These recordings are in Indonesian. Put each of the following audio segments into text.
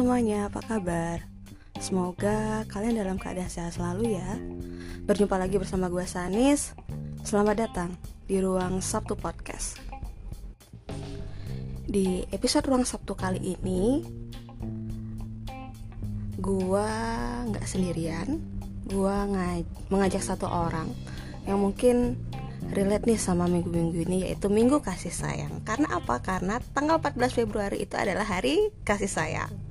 semuanya, apa kabar? Semoga kalian dalam keadaan sehat selalu ya Berjumpa lagi bersama gue Sanis Selamat datang di Ruang Sabtu Podcast Di episode Ruang Sabtu kali ini Gue gak sendirian Gue mengajak satu orang Yang mungkin relate nih sama minggu-minggu ini yaitu Minggu Kasih Sayang. Karena apa? Karena tanggal 14 Februari itu adalah hari kasih sayang.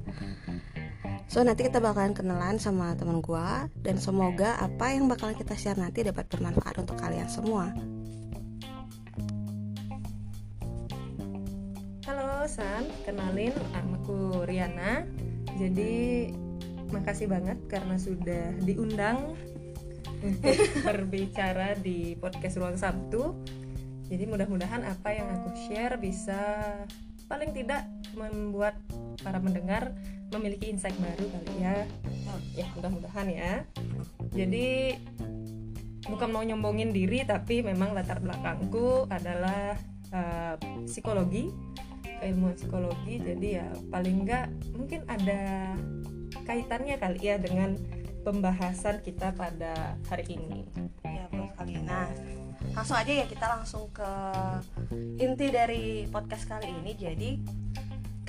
So nanti kita bakalan kenalan sama teman gue dan semoga apa yang bakal kita share nanti dapat bermanfaat untuk kalian semua. Halo San, kenalin aku Riana. Jadi makasih banget karena sudah diundang untuk berbicara di podcast Ruang Sabtu. Jadi mudah-mudahan apa yang aku share bisa paling tidak membuat para pendengar memiliki insight baru kali ya. Ya mudah-mudahan ya. Jadi bukan mau nyombongin diri tapi memang latar belakangku adalah uh, psikologi keilmuan psikologi jadi ya paling enggak mungkin ada kaitannya kali ya dengan pembahasan kita pada hari ini. Ya, betul sekali. Nah, langsung aja ya kita langsung ke inti dari podcast kali ini. Jadi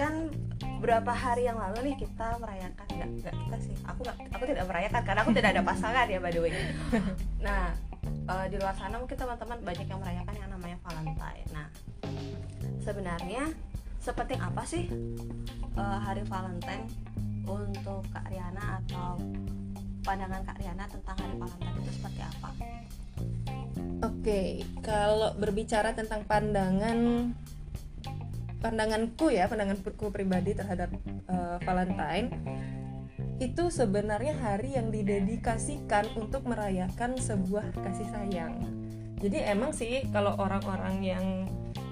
kan beberapa hari yang lalu nih kita merayakan nggak nggak kita sih. Aku nggak aku tidak merayakan karena aku tidak ada pasangan ya by the way. Nah uh, di luar sana mungkin teman-teman banyak yang merayakan yang namanya Valentine. Nah sebenarnya seperti apa sih uh, hari Valentine untuk Kak Riana atau pandangan Kak Riana tentang Hari Valentine itu seperti apa? Oke, kalau berbicara tentang pandangan pandanganku ya, pandanganku pribadi terhadap uh, Valentine itu sebenarnya hari yang didedikasikan untuk merayakan sebuah kasih sayang. Jadi emang sih kalau orang-orang yang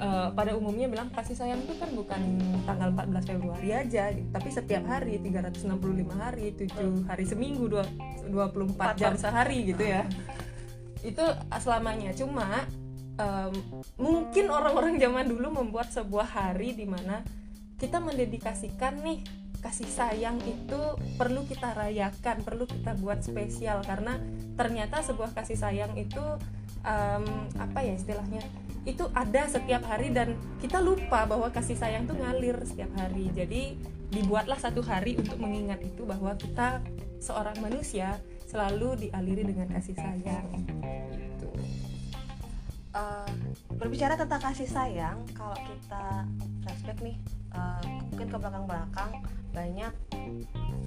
uh, pada umumnya bilang kasih sayang itu kan bukan tanggal 14 Februari aja gitu. tapi setiap hari 365 hari 7 hari seminggu 2, 24 jam sehari gitu ya itu selamanya cuma um, mungkin orang-orang zaman dulu membuat sebuah hari di mana kita mendedikasikan nih kasih sayang itu perlu kita rayakan, perlu kita buat spesial. Karena ternyata sebuah kasih sayang itu um, apa ya istilahnya itu ada setiap hari dan kita lupa bahwa kasih sayang tuh ngalir setiap hari. Jadi dibuatlah satu hari untuk mengingat itu bahwa kita seorang manusia selalu dialiri dengan kasih sayang. itu uh, berbicara tentang kasih sayang kalau kita flashback nih uh, mungkin ke belakang-belakang banyak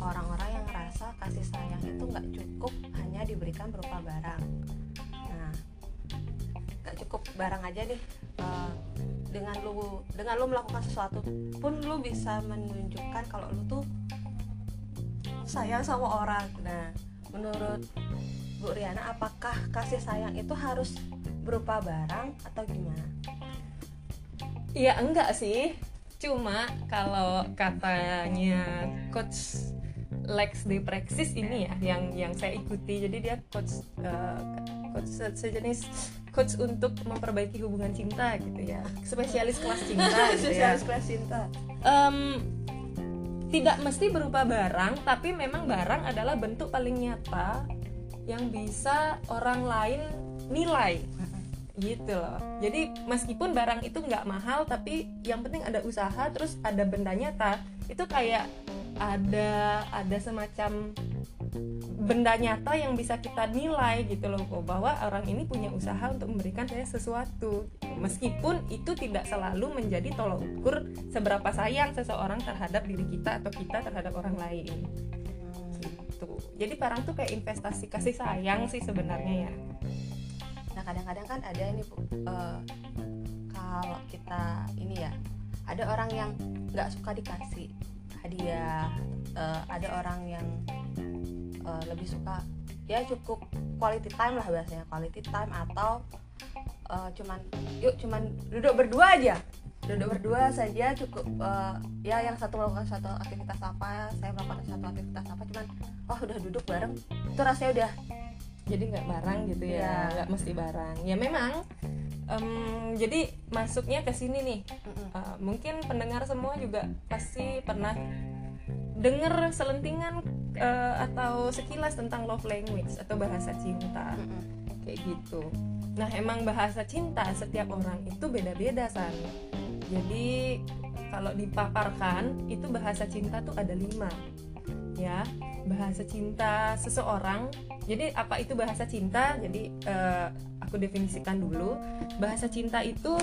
orang-orang yang ngerasa kasih sayang itu nggak cukup hanya diberikan berupa barang. Gak cukup barang aja nih uh, dengan lu dengan lu melakukan sesuatu pun lu bisa menunjukkan kalau lu tuh sayang sama orang. Nah menurut Bu Riana apakah kasih sayang itu harus berupa barang atau gimana? Iya enggak sih. Cuma kalau katanya coach Lex de Praxis ini ya yang yang saya ikuti. Jadi dia coach uh, coach sejenis coach untuk memperbaiki hubungan cinta gitu ya. Spesialis kelas cinta gitu ya. Spesialis kelas cinta. Um, tidak mesti berupa barang tapi memang barang adalah bentuk paling nyata yang bisa orang lain nilai gitu loh. Jadi meskipun barang itu nggak mahal tapi yang penting ada usaha terus ada benda nyata. Itu kayak ada ada semacam benda nyata yang bisa kita nilai gitu loh bahwa orang ini punya usaha untuk memberikan saya sesuatu. Meskipun itu tidak selalu menjadi tolok ukur seberapa sayang seseorang terhadap diri kita atau kita terhadap orang lain. Gitu. Jadi barang tuh kayak investasi kasih sayang sih sebenarnya ya nah kadang-kadang kan ada ini uh, kalau kita ini ya ada orang yang nggak suka dikasih hadiah uh, ada orang yang uh, lebih suka ya cukup quality time lah biasanya quality time atau uh, cuman yuk cuman duduk berdua aja. Duduk berdua saja cukup uh, ya yang satu melakukan satu aktivitas apa saya melakukan satu aktivitas apa cuman oh udah duduk bareng. Itu rasanya udah jadi nggak barang gitu ya iya. nggak mesti barang. Ya memang um, jadi masuknya ke sini nih. Uh, mungkin pendengar semua juga pasti pernah denger selentingan uh, atau sekilas tentang love language atau bahasa cinta. Kayak gitu. Nah emang bahasa cinta setiap orang itu beda-beda san. Jadi kalau dipaparkan itu bahasa cinta tuh ada lima. Ya bahasa cinta seseorang. Jadi apa itu bahasa cinta? Jadi uh, aku definisikan dulu. Bahasa cinta itu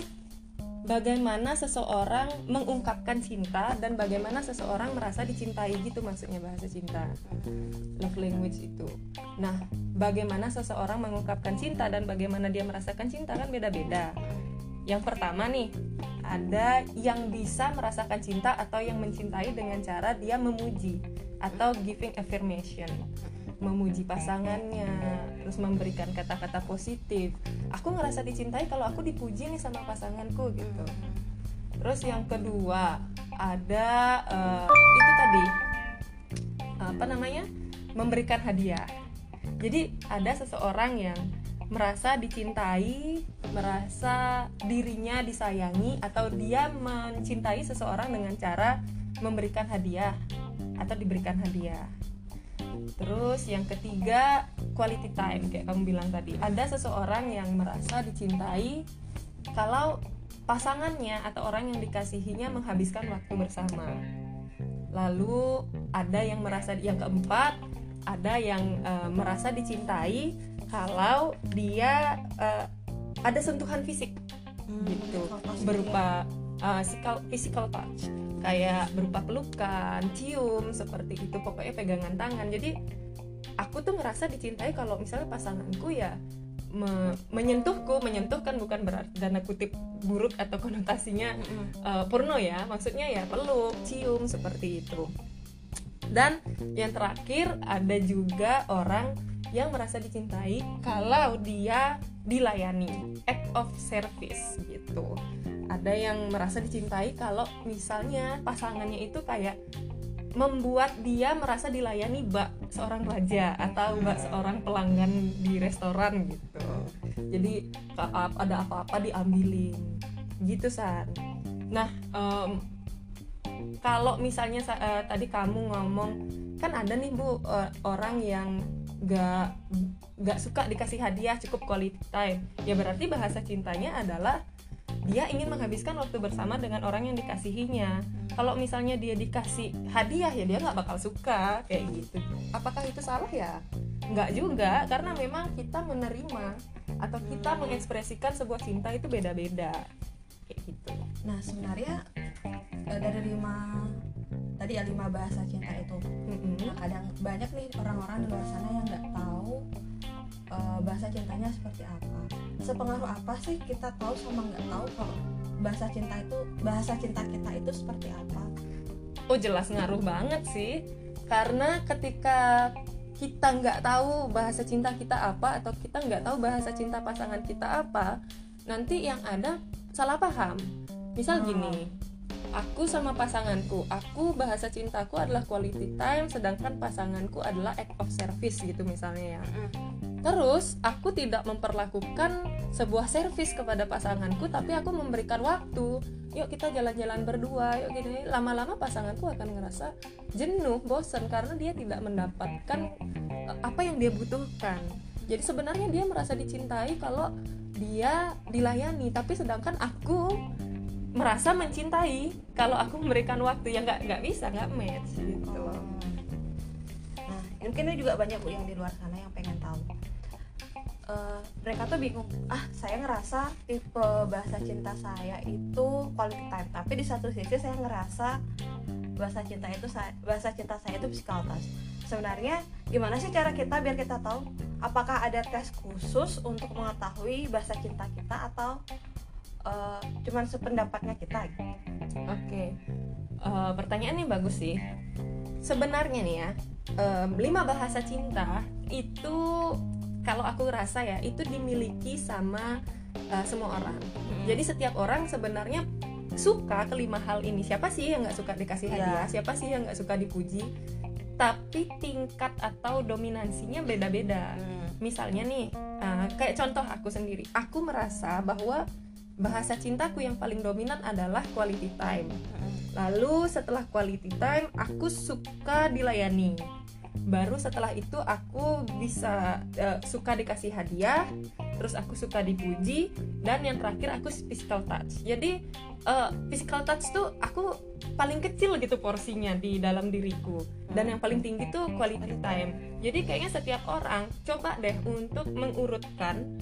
bagaimana seseorang mengungkapkan cinta dan bagaimana seseorang merasa dicintai gitu maksudnya bahasa cinta. Love language itu. Nah bagaimana seseorang mengungkapkan cinta dan bagaimana dia merasakan cinta kan beda-beda. Yang pertama nih ada yang bisa merasakan cinta atau yang mencintai dengan cara dia memuji atau giving affirmation. Memuji pasangannya terus memberikan kata-kata positif. Aku ngerasa dicintai kalau aku dipuji nih sama pasanganku gitu. Terus yang kedua ada uh, itu tadi. Apa namanya? Memberikan hadiah. Jadi ada seseorang yang merasa dicintai, merasa dirinya disayangi atau dia mencintai seseorang dengan cara memberikan hadiah atau diberikan hadiah. Terus yang ketiga quality time kayak kamu bilang tadi. Ada seseorang yang merasa dicintai kalau pasangannya atau orang yang dikasihinya menghabiskan waktu bersama. Lalu ada yang merasa yang keempat ada yang uh, merasa dicintai kalau dia uh, ada sentuhan fisik hmm, gitu berupa uh, physical touch kayak berupa pelukan, cium seperti itu. Pokoknya pegangan tangan. Jadi aku tuh ngerasa dicintai kalau misalnya pasanganku ya me menyentuhku, menyentuh kan bukan berarti dana kutip buruk atau konotasinya uh, porno ya, maksudnya ya peluk, cium seperti itu. Dan yang terakhir ada juga orang yang merasa dicintai kalau dia dilayani act of service gitu ada yang merasa dicintai kalau misalnya pasangannya itu kayak membuat dia merasa dilayani bak seorang raja atau bak seorang pelanggan di restoran gitu. Jadi ada apa-apa diambilin. Gitu san. Nah um, kalau misalnya uh, tadi kamu ngomong kan ada nih bu uh, orang yang gak gak suka dikasih hadiah cukup quality time. Ya berarti bahasa cintanya adalah dia ingin menghabiskan waktu bersama dengan orang yang dikasihinya. Kalau misalnya dia dikasih hadiah ya dia nggak bakal suka kayak gitu. Apakah itu salah? Ya nggak juga karena memang kita menerima atau kita mengekspresikan sebuah cinta itu beda-beda kayak gitu. Nah sebenarnya eh, dari lima tadi ya lima bahasa cinta itu. Nah, kadang banyak nih orang-orang di luar sana yang nggak tahu uh, bahasa cintanya seperti apa. Sepengaruh apa sih kita tahu sama nggak tahu kalau bahasa cinta itu bahasa cinta kita itu seperti apa? Oh jelas ngaruh banget sih. Karena ketika kita nggak tahu bahasa cinta kita apa atau kita nggak tahu bahasa cinta pasangan kita apa nanti yang ada salah paham. Misal gini aku sama pasanganku aku bahasa cintaku adalah quality time sedangkan pasanganku adalah act of service gitu misalnya ya terus aku tidak memperlakukan sebuah service kepada pasanganku tapi aku memberikan waktu. Yuk kita jalan-jalan berdua yuk gini. Lama-lama pasanganku akan ngerasa jenuh bosan karena dia tidak mendapatkan eh, apa yang dia butuhkan. Jadi sebenarnya dia merasa dicintai kalau dia dilayani tapi sedangkan aku merasa mencintai kalau aku memberikan waktu. Yang nggak nggak bisa nggak match gitu. Nah mungkin juga banyak bu yang di luar sana yang pengen tahu uh, mereka tuh bingung ah saya ngerasa tipe bahasa cinta saya itu quality time tapi di satu sisi saya ngerasa bahasa cinta itu bahasa cinta saya itu physical touch sebenarnya gimana sih cara kita biar kita tahu apakah ada tes khusus untuk mengetahui bahasa cinta kita atau uh, cuman sependapatnya kita. Oke, okay. uh, eh, bagus sih. Sebenarnya nih ya, um, lima bahasa cinta itu kalau aku rasa ya itu dimiliki sama uh, semua orang. Hmm. Jadi setiap orang sebenarnya suka kelima hal ini. Siapa sih yang nggak suka dikasih hadiah? Yeah. Siapa sih yang nggak suka dipuji? Tapi tingkat atau dominansinya beda-beda. Hmm. Misalnya nih, uh, kayak contoh aku sendiri, aku merasa bahwa bahasa cintaku yang paling dominan adalah quality time lalu setelah quality time aku suka dilayani baru setelah itu aku bisa uh, suka dikasih hadiah terus aku suka dipuji dan yang terakhir aku physical touch. Jadi uh, physical touch tuh aku paling kecil gitu porsinya di dalam diriku. Dan yang paling tinggi tuh quality time. Jadi kayaknya setiap orang coba deh untuk mengurutkan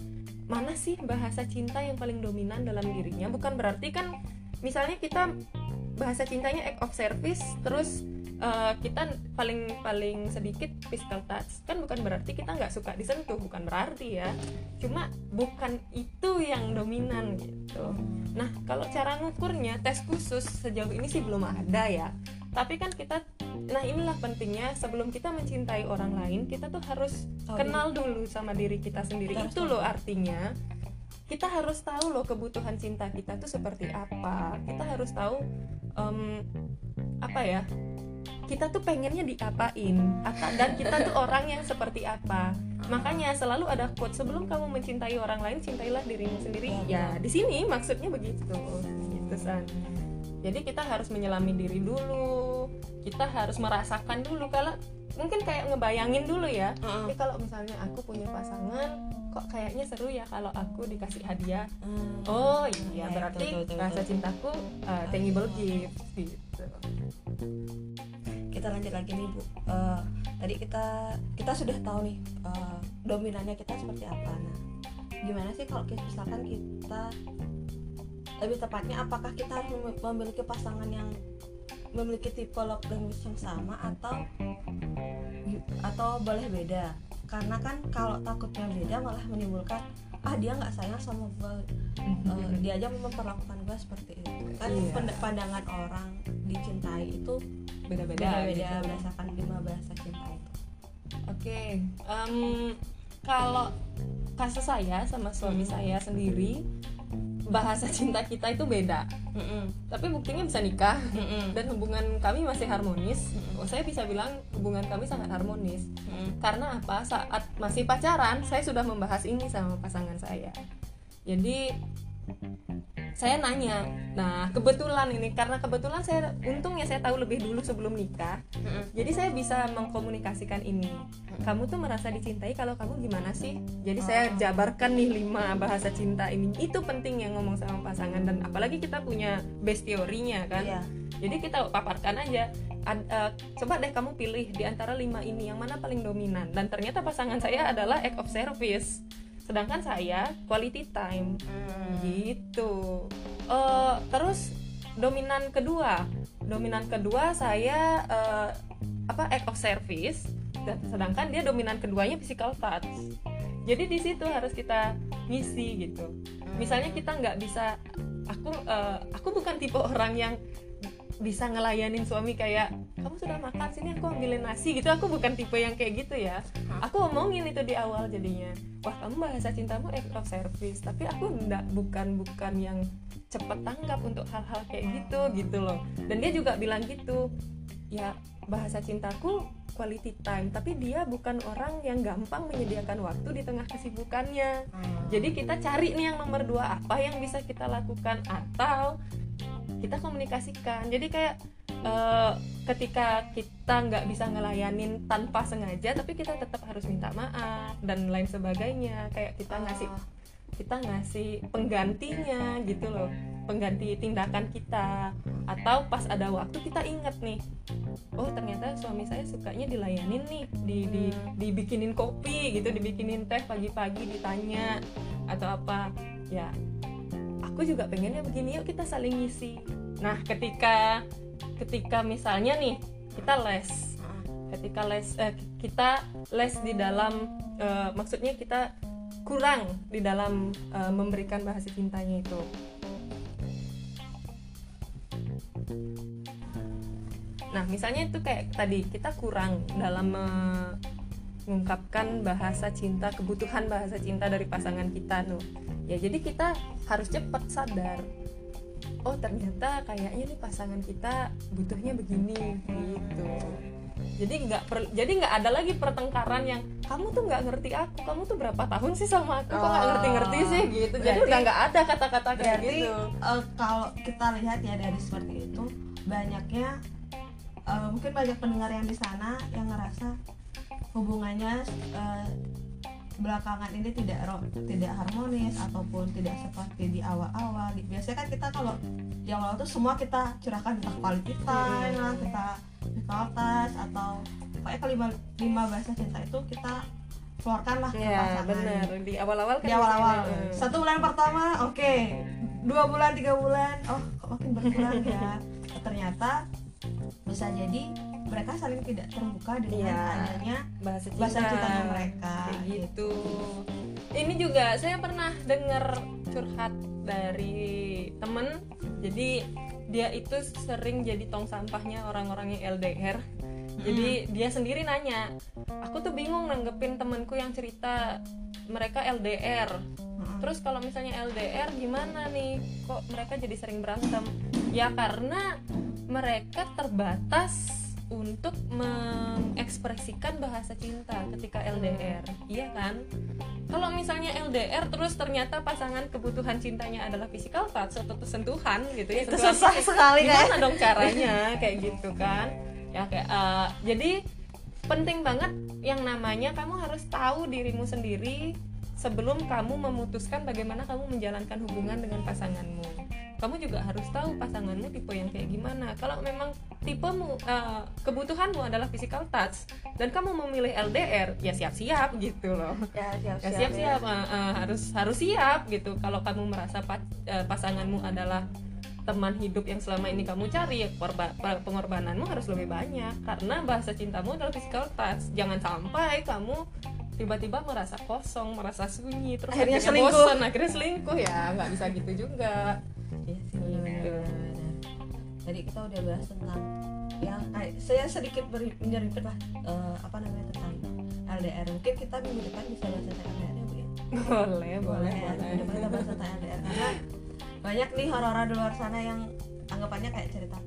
mana sih bahasa cinta yang paling dominan dalam dirinya? Bukan berarti kan misalnya kita bahasa cintanya act of service terus uh, kita paling paling sedikit physical touch. Kan bukan berarti kita nggak suka disentuh bukan berarti ya. Cuma bukan itu yang dominan gitu. Nah kalau cara ngukurnya tes khusus sejauh ini sih belum ada ya. Tapi kan kita nah inilah pentingnya sebelum kita mencintai orang lain kita tuh harus oh, kenal dulu sama diri kita sendiri. Itu loh artinya. Kita harus tahu loh kebutuhan cinta kita tuh seperti apa. Kita harus tahu um, apa ya kita tuh pengennya diapain? Apa? Dan kita tuh orang yang seperti apa? Makanya selalu ada quote sebelum kamu mencintai orang lain cintailah dirimu sendiri. Ya di sini maksudnya begitu. Gitu san. Jadi kita harus menyelami diri dulu. Kita harus merasakan dulu. Kalau mungkin kayak ngebayangin dulu ya. Uh kalau misalnya aku punya pasangan kok kayaknya seru ya kalau aku dikasih hadiah. Uh, oh iya ya, berarti betul, betul, rasa cintaku uh, tangible gift gitu kita lanjut lagi nih bu. Uh, tadi kita kita sudah tahu nih uh, dominannya kita seperti apa. Nah gimana sih kalau misalkan kita lebih tepatnya apakah kita harus memiliki pasangan yang memiliki tipe love language yang sama atau atau boleh beda? Karena kan kalau takutnya beda malah menimbulkan ah dia nggak sayang sama gue uh, dia aja memperlakukan gue seperti itu. Kan iya. pandangan orang dicintai itu beda-beda beda gitu. berdasarkan lima bahasa cinta itu oke okay. um, kalau kasus saya sama suami hmm. saya sendiri bahasa cinta kita itu beda mm -mm. tapi buktinya bisa nikah mm -mm. dan hubungan kami masih harmonis mm -mm. saya bisa bilang hubungan kami sangat harmonis mm -mm. karena apa saat masih pacaran saya sudah membahas ini sama pasangan saya jadi saya nanya nah kebetulan ini karena kebetulan saya untungnya saya tahu lebih dulu sebelum nikah mm-hmm. jadi saya bisa mengkomunikasikan ini. Kamu tuh merasa dicintai kalau kamu gimana sih? Jadi saya oh. jabarkan nih lima bahasa cinta ini. Itu penting yang ngomong sama pasangan dan apalagi kita punya best teorinya kan. Yeah. jadi kita paparkan aja Ad, uh, coba deh kamu pilih di antara lima ini yang mana paling dominan. Dan ternyata pasangan saya adalah act of service sedangkan saya quality time. Hmm. gitu. Uh, terus dominan kedua. Dominan kedua saya uh, apa act of service. Sedangkan dia dominan keduanya physical touch. Jadi di situ harus kita ngisi gitu. Hmm. misalnya kita nggak bisa aku uh, aku bukan tipe orang yang bisa ngelayanin suami kayak kamu sudah makan sini aku ambilin nasi gitu. Aku bukan tipe yang kayak gitu ya aku omongin itu di awal jadinya. Wah kamu bahasa cintamu act of service. Tapi aku enggak bukan bukan yang cepet tanggap untuk hal-hal kayak gitu gitu loh. Dan dia juga bilang gitu ya bahasa cintaku quality time. Tapi dia bukan orang yang gampang menyediakan waktu di tengah kesibukannya. Hmm. jadi kita cari nih yang nomor dua apa yang bisa kita lakukan? Atau kita komunikasikan. Jadi kayak uh, ketika kita nggak bisa ngelayanin tanpa sengaja tapi kita tetap harus minta maaf dan lain sebagainya. Kayak kita ngasih kita ngasih penggantinya gitu loh. Pengganti tindakan kita. Atau pas ada waktu kita inget nih oh ternyata suami saya sukanya dilayanin nih di, di dibikinin kopi gitu dibikinin teh pagi-pagi ditanya atau apa. Ya aku juga pengennya begini yuk kita saling ngisi. Nah ketika ketika misalnya nih kita les. Ketika les eh, kita les di dalam eh, maksudnya kita kurang di dalam eh, memberikan bahasa cintanya itu. Nah misalnya itu kayak tadi kita kurang dalam mengungkapkan bahasa cinta kebutuhan bahasa cinta dari pasangan kita tuh. Ya jadi kita harus cepat sadar oh ternyata kayaknya nih pasangan kita butuhnya begini gitu. Jadi nggak jadi nggak ada lagi pertengkaran yang kamu tuh nggak ngerti aku kamu tuh berapa tahun sih sama aku? Kok nggak Oh. ngerti-ngerti sih? Gitu. Jadi Berarti- udah nggak ada kata-kata kayak gitu. eh, kalau kita lihat ya dari seperti itu banyaknya eh, mungkin banyak pendengar yang di sana yang ngerasa hubungannya eh, belakangan ini tidak tidak harmonis ataupun tidak seperti di awal-awal. Biasanya kan kita kalau di awal tuh semua kita curahkan tentang quality time lah kita touch atau pokoknya kelima lima bahasa cinta itu kita keluarkan lah ke ya pasangan. benar. Di awal-awal kan di awal-awal. biasanya, eh, satu bulan pertama oke. Dua bulan tiga bulan oh kok makin berkurang ya? Ternyata bisa jadi mereka saling tidak terbuka dengan Iya. adanya bahasa cinta, bahasa cintanya mereka. kayak gitu. Ini juga saya pernah dengar curhat dari temen. Jadi dia itu sering jadi tong sampahnya orang-orang yang LDR jadi dia sendiri nanya aku tuh bingung nanggepin temenku yang cerita mereka LDR Mm-mm. terus kalau misalnya LDR gimana nih? Kok mereka jadi sering berantem? Ya karena mereka terbatas untuk mengekspresikan bahasa cinta ketika LDR iya kan? Kalau misalnya LDR terus ternyata pasangan kebutuhan cintanya adalah physical touch atau sentuhan gitu ya itu susah fisik. sekali kan? gimana dong caranya? Kayak gitu kan? Ya kayak eh, jadi penting banget yang namanya kamu harus tahu dirimu sendiri sebelum kamu memutuskan bagaimana kamu menjalankan hubungan dengan pasanganmu kamu juga harus tahu pasanganmu tipe yang kayak gimana. Kalau memang tipemu eh, kebutuhanmu adalah physical touch dan kamu memilih LDR ya siap-siap gitu loh. Ya siap ya siap-siap eh, eh, harus harus siap gitu. Kalau kamu merasa pa- eh, pasanganmu adalah teman hidup yang selama ini kamu cari ya korba- pengorbananmu harus lebih banyak. Karena bahasa cintamu adalah physical touch. Jangan sampai kamu tiba-tiba merasa kosong merasa sunyi terus Akhirnya akhirnya, selingkuh. bosan akhirnya selingkuh. Ya nggak bisa gitu juga Tadi kita udah bahas tentang yang eh, saya sedikit beri, menyerempet lah eh, apa namanya tentang LDR. Mungkin kita minggu depan bisa bahas tentang LDR ya bu ya. boleh boleh minggu depan kita bahas tentang LDR karena banyak nih horor di luar sana yang anggapannya kayak cerita.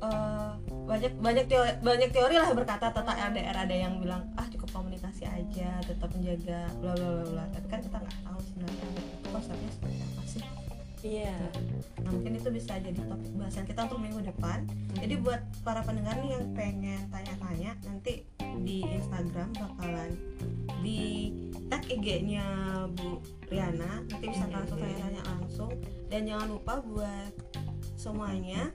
Eh, banyak banyak teori, banyak teori lah berkata tentang LDR ada yang bilang ah cukup komunikasi aja tetap menjaga bla bla bla bla tapi kan kita nggak iya. Nah mungkin itu bisa jadi topik bahasan kita untuk minggu depan. Jadi buat para pendengar nih yang pengen tanya-tanya nanti di Instagram bakalan di tag IG-nya Bu Riana. Nanti bisa langsung tanya-tanya langsung. Dan jangan lupa buat semuanya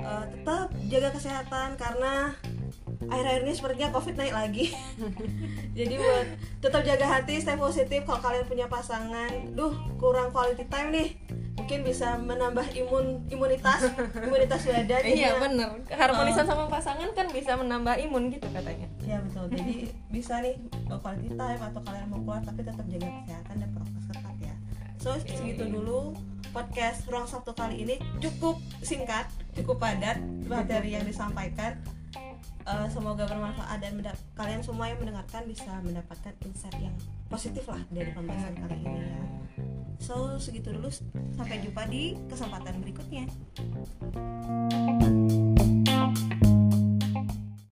eh, tetap jaga kesehatan karena akhir-akhir ini sepertinya covid naik lagi. Jadi buat tetap jaga hati stay positif kalau kalian punya pasangan. Duh kurang quality time nih. Mungkin bisa menambah imun imunitas imunitas badan. Iya Jadi, bener. Harmonisan sama pasangan kan bisa menambah imun gitu katanya. Ya betul. Jadi bisa nih uh, quality time atau kalian mau keluar tapi tetap jaga kesehatan dan prokes ketat ya. So segitu dulu podcast ruang sabtu kali ini. Cukup singkat cukup padat materi yang disampaikan Uh, semoga bermanfaat dan kalian semua yang mendengarkan bisa mendapatkan insight yang positif lah dari pembahasan kali ini ya. so segitu dulu. Sampai jumpa di kesempatan berikutnya